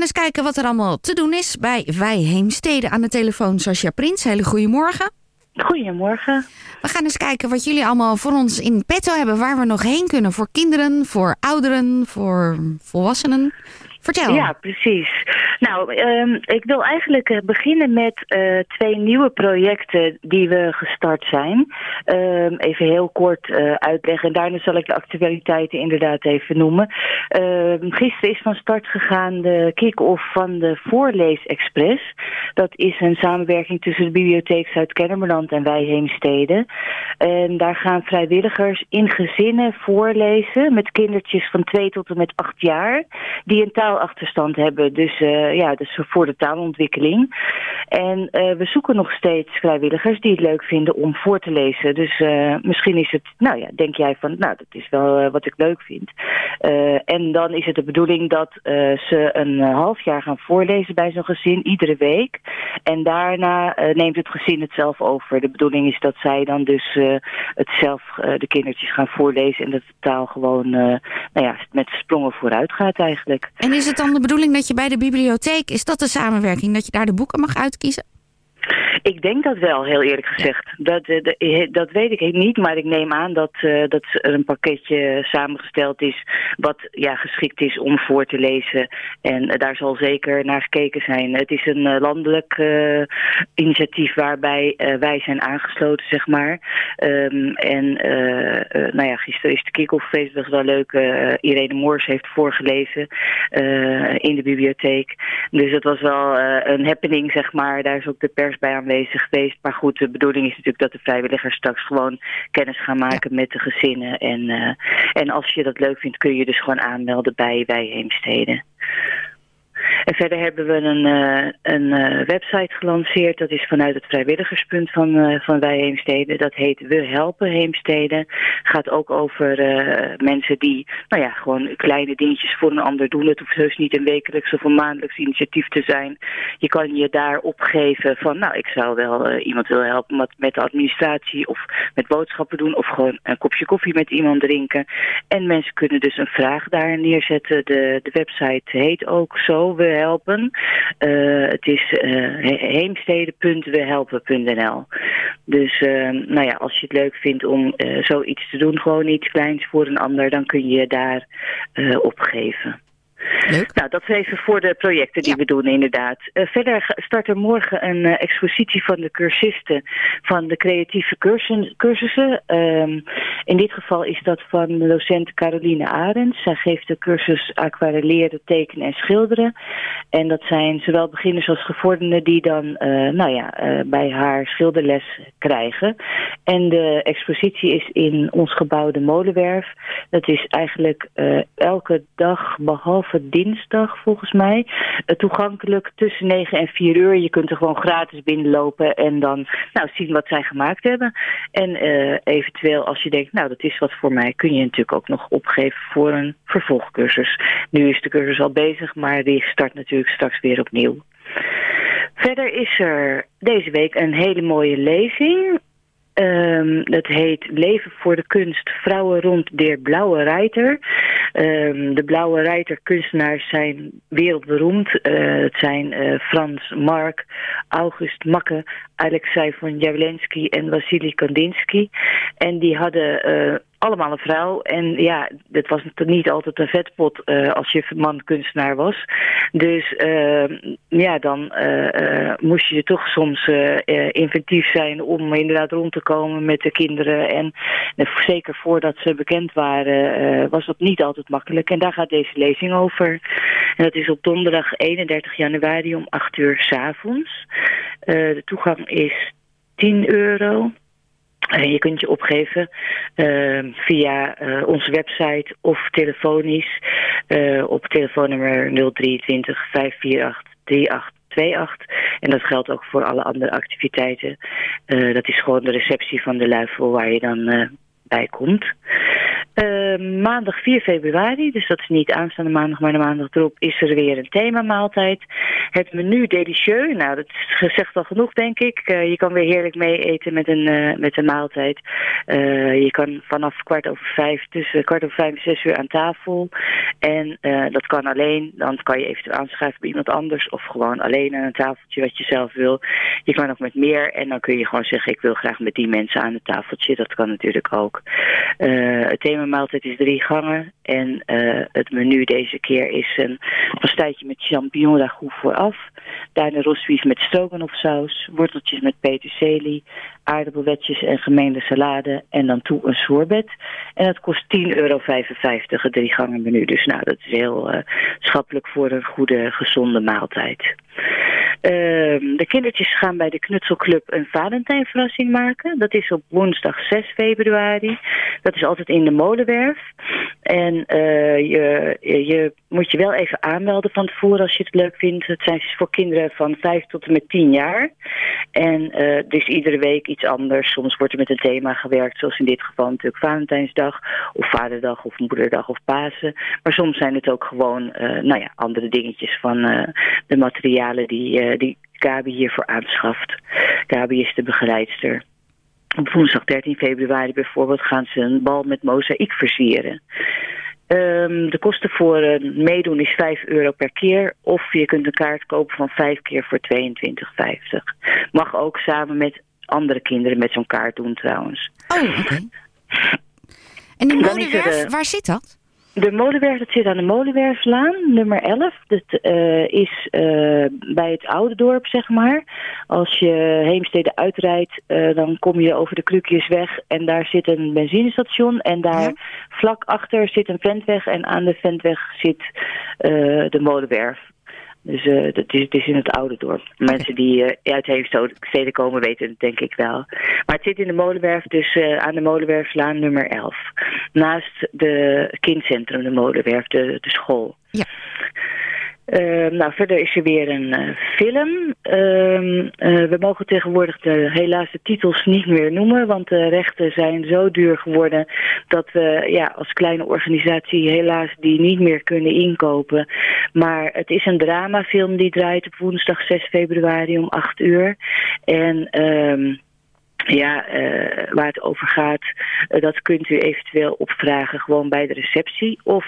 gaan eens kijken wat er allemaal te doen is bij Wij Heemstede. Aan de telefoon Sascha Prins. Hele goedemorgen. Goedemorgen. We gaan eens kijken wat jullie allemaal voor ons in petto hebben. Waar we nog heen kunnen. Voor kinderen, voor ouderen, voor volwassenen. Vertel. Ja, precies. Nou, um, ik wil eigenlijk eh, beginnen met uh, twee nieuwe projecten die we gestart zijn. Um, even heel kort uh, uitleggen en daarna zal ik de actualiteiten inderdaad even noemen. Um, gisteren is van start gegaan de kick-off van de Voorlees Express. Dat is een samenwerking tussen de Bibliotheek Zuid-Kennemerland en Wij Heemstede. En daar gaan vrijwilligers in gezinnen voorlezen met kindertjes van 2 tot en met 8 jaar die een taalachterstand hebben. Dus uh, ja, dus voor de taalontwikkeling. En uh, we zoeken nog steeds vrijwilligers die het leuk vinden om voor te lezen. Dus uh, misschien is het, nou ja, denk jij van, nou, dat is wel wat ik leuk vind. en dan is het de bedoeling dat ze een half jaar gaan voorlezen bij zo'n gezin, iedere week. En daarna neemt het gezin het zelf over. De bedoeling is dat zij dan dus het zelf, de kindertjes gaan voorlezen en dat de taal gewoon, nou ja, met sprongen vooruit gaat eigenlijk. Het dan de bedoeling dat je bij de bibliotheek, is dat de samenwerking, dat je daar de boeken mag uitkiezen? Ik denk dat wel, heel eerlijk gezegd. Dat, dat weet ik niet, maar ik neem aan dat, uh, dat er een pakketje samengesteld is... wat ja, geschikt is om voor te lezen. En daar zal zeker naar gekeken zijn. Het is een uh, landelijk initiatief waarbij wij zijn aangesloten, zeg maar. Um, en nou ja, gisteren is de kick-off feest, dat is wel leuk. Irene Moors heeft voorgelezen in de bibliotheek. Dus het was wel een happening, zeg maar. Daar is ook de pers bij aanwezig geweest. Maar goed, de bedoeling is natuurlijk dat de vrijwilligers straks gewoon kennis gaan maken ja. met de gezinnen. En, uh, en als je dat leuk vindt, kun je dus gewoon aanmelden bij Wij Heemsteden. En verder hebben we een, uh, een uh, website gelanceerd. Dat is vanuit het vrijwilligerspunt van, uh, van Wij Heemstede. Dat heet We Helpen Heemstede. Gaat ook over mensen die nou ja, gewoon kleine dingetjes voor een ander doen. Het hoeft heus niet een wekelijks of een maandelijks initiatief te zijn. Je kan je daar opgeven van nou ik zou wel iemand willen helpen met, met de administratie of met boodschappen doen. Of gewoon een kopje koffie met iemand drinken. En mensen kunnen dus een vraag daar neerzetten. De, de website heet ook zo we helpen. Uh, het is uh, heemsteden.wehelpen.nl. Dus uh, nou ja, als je het leuk vindt om zoiets te doen, gewoon iets kleins voor een ander, dan kun je je daar opgeven. Leuk. Nou, dat is even voor de projecten die ja. we doen inderdaad. Uh, verder start er morgen een uh, expositie van de cursisten van de creatieve cursussen. cursussen. Um, in dit geval is dat van docent Caroline Arends. Zij geeft de cursus aquarelleren, tekenen en schilderen. En dat zijn zowel beginners als gevorderden die dan uh, nou ja, bij haar schilderles krijgen. En de expositie is in ons gebouw de Molenwerf. Dat is eigenlijk elke dag behalve dinsdag volgens mij. Uh, toegankelijk tussen 9 en 4 uur. Je kunt er gewoon gratis binnenlopen en dan nou, zien wat zij gemaakt hebben. En uh, eventueel als je denkt, nou dat is wat voor mij, kun je natuurlijk ook nog opgeven voor een vervolgcursus. Nu is de cursus al bezig, maar die start natuurlijk straks weer opnieuw. Verder is er deze week een hele mooie lezing. Um, dat heet Leven voor de kunst, vrouwen rond de Blauwe Reiter. Um, de Blauwe Reiter kunstenaars zijn wereldberoemd. Uh, het zijn uh, Frans Mark, August Makke, Alexei von Jawlensky en Wassily Kandinsky. En die hadden uh, allemaal een vrouw. En ja, het was niet altijd een vetpot uh, als je man kunstenaar was. Dus uh, ja, dan uh, moest je toch soms inventief zijn om inderdaad rond te komen met de kinderen. En zeker voordat ze bekend waren, was dat niet altijd makkelijk. En daar gaat deze lezing over. En dat is op donderdag 31 januari om 8 uur s avonds. de toegang is 10 euro. Je kunt je opgeven uh, via uh, onze website of telefonisch op telefoonnummer 023 548 3828. En dat geldt ook voor alle andere activiteiten. dat is gewoon de receptie van de Luifel waar je dan bij komt. maandag 4 februari, dus dat is niet aanstaande maandag, maar de maandag erop, is er weer een themamaaltijd. Het menu delicieux, nou dat is gezegd al genoeg denk ik. je kan weer heerlijk mee eten met een, met een maaltijd. je kan vanaf kwart over vijf, tussen kwart over vijf en zes uur aan tafel. En dat kan alleen, dan kan je eventueel aanschuiven bij iemand anders of gewoon alleen aan een tafeltje wat je zelf wil. Je kan ook met meer en dan kun je gewoon zeggen ik wil graag met die mensen aan het tafeltje. Dat kan natuurlijk ook. Het thema maaltijd is drie gangen en het menu deze keer is een pastijtje met champignon ragout vooraf. Daarna rosbief met saus, worteltjes met peterselie, aardappelwetjes en gemeende salade en dan toe een sorbet. En dat kost 10,55 euro, het drie gangen menu. Dus nou, dat is heel uh, schappelijk voor een goede, gezonde maaltijd. Ehm, de kindertjes gaan bij de Knutselclub een Valentijnverrassing maken. Dat is op woensdag 6 februari. Dat is altijd in de Molenwerf. En uh, je, je moet je wel even aanmelden van tevoren als je het leuk vindt. Het zijn voor kinderen van 5 tot en met 10 jaar. En dus iedere week iets anders. Soms wordt er met een thema gewerkt, zoals in dit geval natuurlijk Valentijnsdag, of Vaderdag, of Moederdag, of Pasen. Maar soms zijn het ook gewoon, uh, nou ja, andere dingetjes van de materialen die uh, die Gabi hiervoor aanschaft. Gabi is de begeleidster. Op woensdag 13 februari bijvoorbeeld gaan ze een bal met mozaïek versieren. Um, de kosten voor uh, meedoen is 5 euro per keer. Of je kunt een kaart kopen van 5 keer voor 22,50. Mag ook samen met andere kinderen met zo'n kaart doen trouwens. Oh, oké. Okay. En de modewerf, waar zit dat? De molenwerf, dat zit aan de Molenwerflaan, nummer 11. Dat uh, is uh, bij het oude dorp, zeg maar. Als je Heemstede uitrijdt, uh, dan kom je over de Krukjesweg en daar zit een benzinestation. En daar ja. vlak achter zit een ventweg en aan de ventweg zit de molenwerf. Dus uh, dat is, het is in het oude dorp. Mensen die uh, uit Heemstede komen weten het denk ik wel. Maar het zit in de Molenwerf, dus uh, aan de Molenwerflaan nummer 11. Naast de kindcentrum, de Molenwerf, de, de school. Ja. Uh, nou, verder is er weer een uh, film. Uh, we mogen tegenwoordig de, helaas de titels niet meer noemen, want de rechten zijn zo duur geworden dat we ja, als kleine organisatie helaas die niet meer kunnen inkopen. Maar het is een dramafilm die draait op woensdag 6 februari om 8 uur. En... Ehm, ja, uh, waar het over gaat, dat kunt u eventueel opvragen gewoon bij de receptie. Of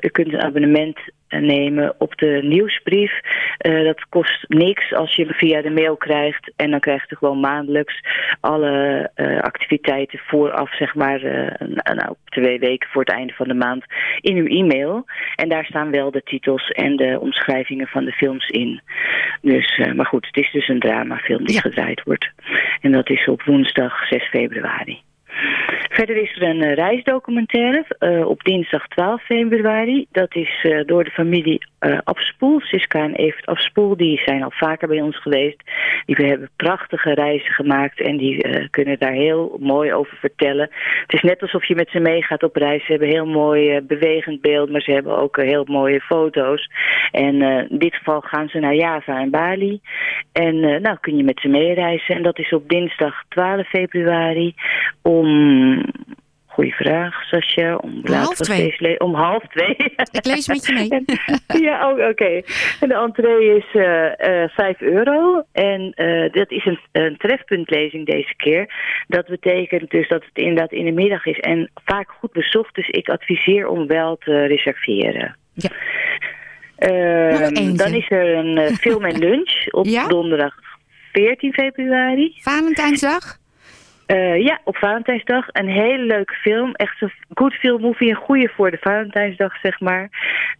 u kunt een abonnement nemen op de nieuwsbrief. Uh, dat kost niks als je hem via de mail krijgt. En dan krijgt u gewoon maandelijks alle uh, activiteiten vooraf, zeg maar, uh, nou, twee weken voor het einde van de maand in uw e-mail. En daar staan wel de titels en de omschrijvingen van de films in. Dus, maar goed, het is dus een dramafilm die ja. gedraaid wordt. En dat is op woensdag 6 februari. Verder is er een uh, reisdocumentaire uh, op dinsdag 12 februari. Dat is uh, door de familie Afspoel, Siska en Evert Afspoel. Die zijn al vaker bij ons geweest. Die hebben prachtige reizen gemaakt en die kunnen daar heel mooi over vertellen. Het is net alsof je met ze meegaat op reis. Ze hebben heel mooi bewegend beeld, maar ze hebben ook heel mooie foto's. En in dit geval gaan ze naar Java en Bali. En nou kun je met ze meereizen. En dat is op dinsdag 12 februari om Goeie vraag, Sascha. Om half twee. Om half twee. Ik lees met je mee. ja, oh, oké. Okay. En de entree is uh, uh, 5 euro. En uh, dat is een, een trefpuntlezing deze keer. Dat betekent dus dat het inderdaad in de middag is. En vaak goed bezocht. Dus ik adviseer om wel te reserveren. Ja. dan is er een film en lunch op ja? donderdag 14 februari. Valentijnsdag? Uh, ja, op Valentijnsdag. Een hele leuke film. Echt een good film movie. Een goede voor de Valentijnsdag, zeg maar.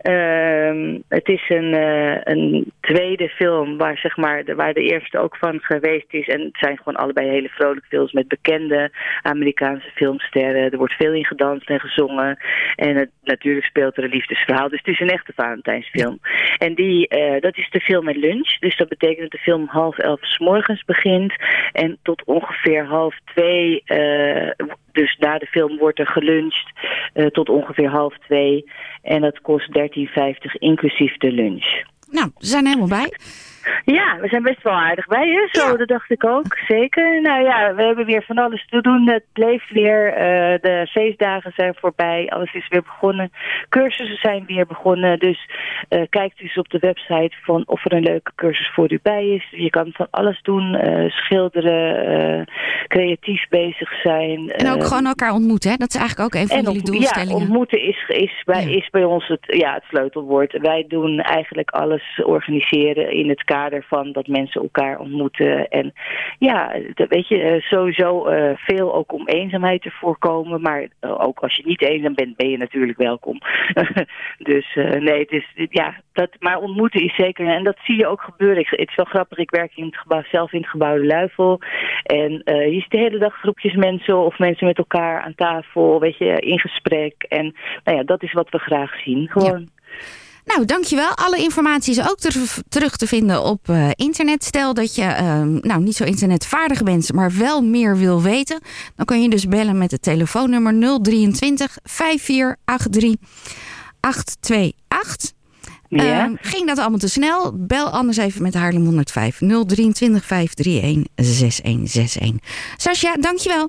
Uh, het is een, uh, een tweede film waar, zeg maar, de, waar de eerste ook van geweest is. En het zijn gewoon allebei hele vrolijke films met bekende Amerikaanse filmsterren. Er wordt veel in gedanst en gezongen. En het, natuurlijk speelt er een liefdesverhaal. Dus het is een echte Valentijnsfilm. En die, uh, dat is de film met lunch. Dus dat betekent dat de film half elf s morgens begint. En tot ongeveer half twee uh, dus na de film wordt er geluncht uh, tot ongeveer half twee. En dat kost 13,50 inclusief de lunch. Nou, we zijn helemaal bij. Ja, we zijn best wel aardig bij je. Zo, Ja. dat dacht ik ook. Zeker. Nou ja, we hebben weer van alles te doen. Het leeft weer. eh, de feestdagen zijn voorbij. Alles is weer begonnen. Cursussen zijn weer begonnen. Dus eh, kijk dus op de website van of er een leuke cursus voor u bij is. Je kan van alles doen. eh, schilderen, creatief bezig zijn. En ook gewoon elkaar ontmoeten, hè? Dat is eigenlijk ook een van jullie doelstellingen. Ja, ontmoeten is, is, bij, Ja. is bij ons het, ja, het sleutelwoord. Wij doen eigenlijk alles organiseren in het kader van dat mensen elkaar ontmoeten. En ja, weet je, eh, sowieso eh, veel ook om eenzaamheid te voorkomen. Maar eh, ook als je niet eenzaam bent, ben je natuurlijk welkom. dus nee, het is, ja, dat, maar ontmoeten is zeker. En dat zie je ook gebeuren. Het is wel grappig, ik werk in het gebouw, zelf in het gebouw De Luifel. En je ziet de hele dag groepjes mensen of mensen met elkaar aan tafel, weet je, in gesprek. En nou ja, dat is wat we graag zien. Gewoon. Nou, dankjewel. Alle informatie is ook ter- terug te vinden op eh, internet. Stel dat je eh, nou, niet zo internetvaardig bent, maar wel meer wil weten. Dan kan je dus bellen met het telefoonnummer 023 5483 828. Ja. Ehm, ging dat allemaal te snel? Bel anders even met Haarlem 105 023 531 6161. Sascha, dankjewel.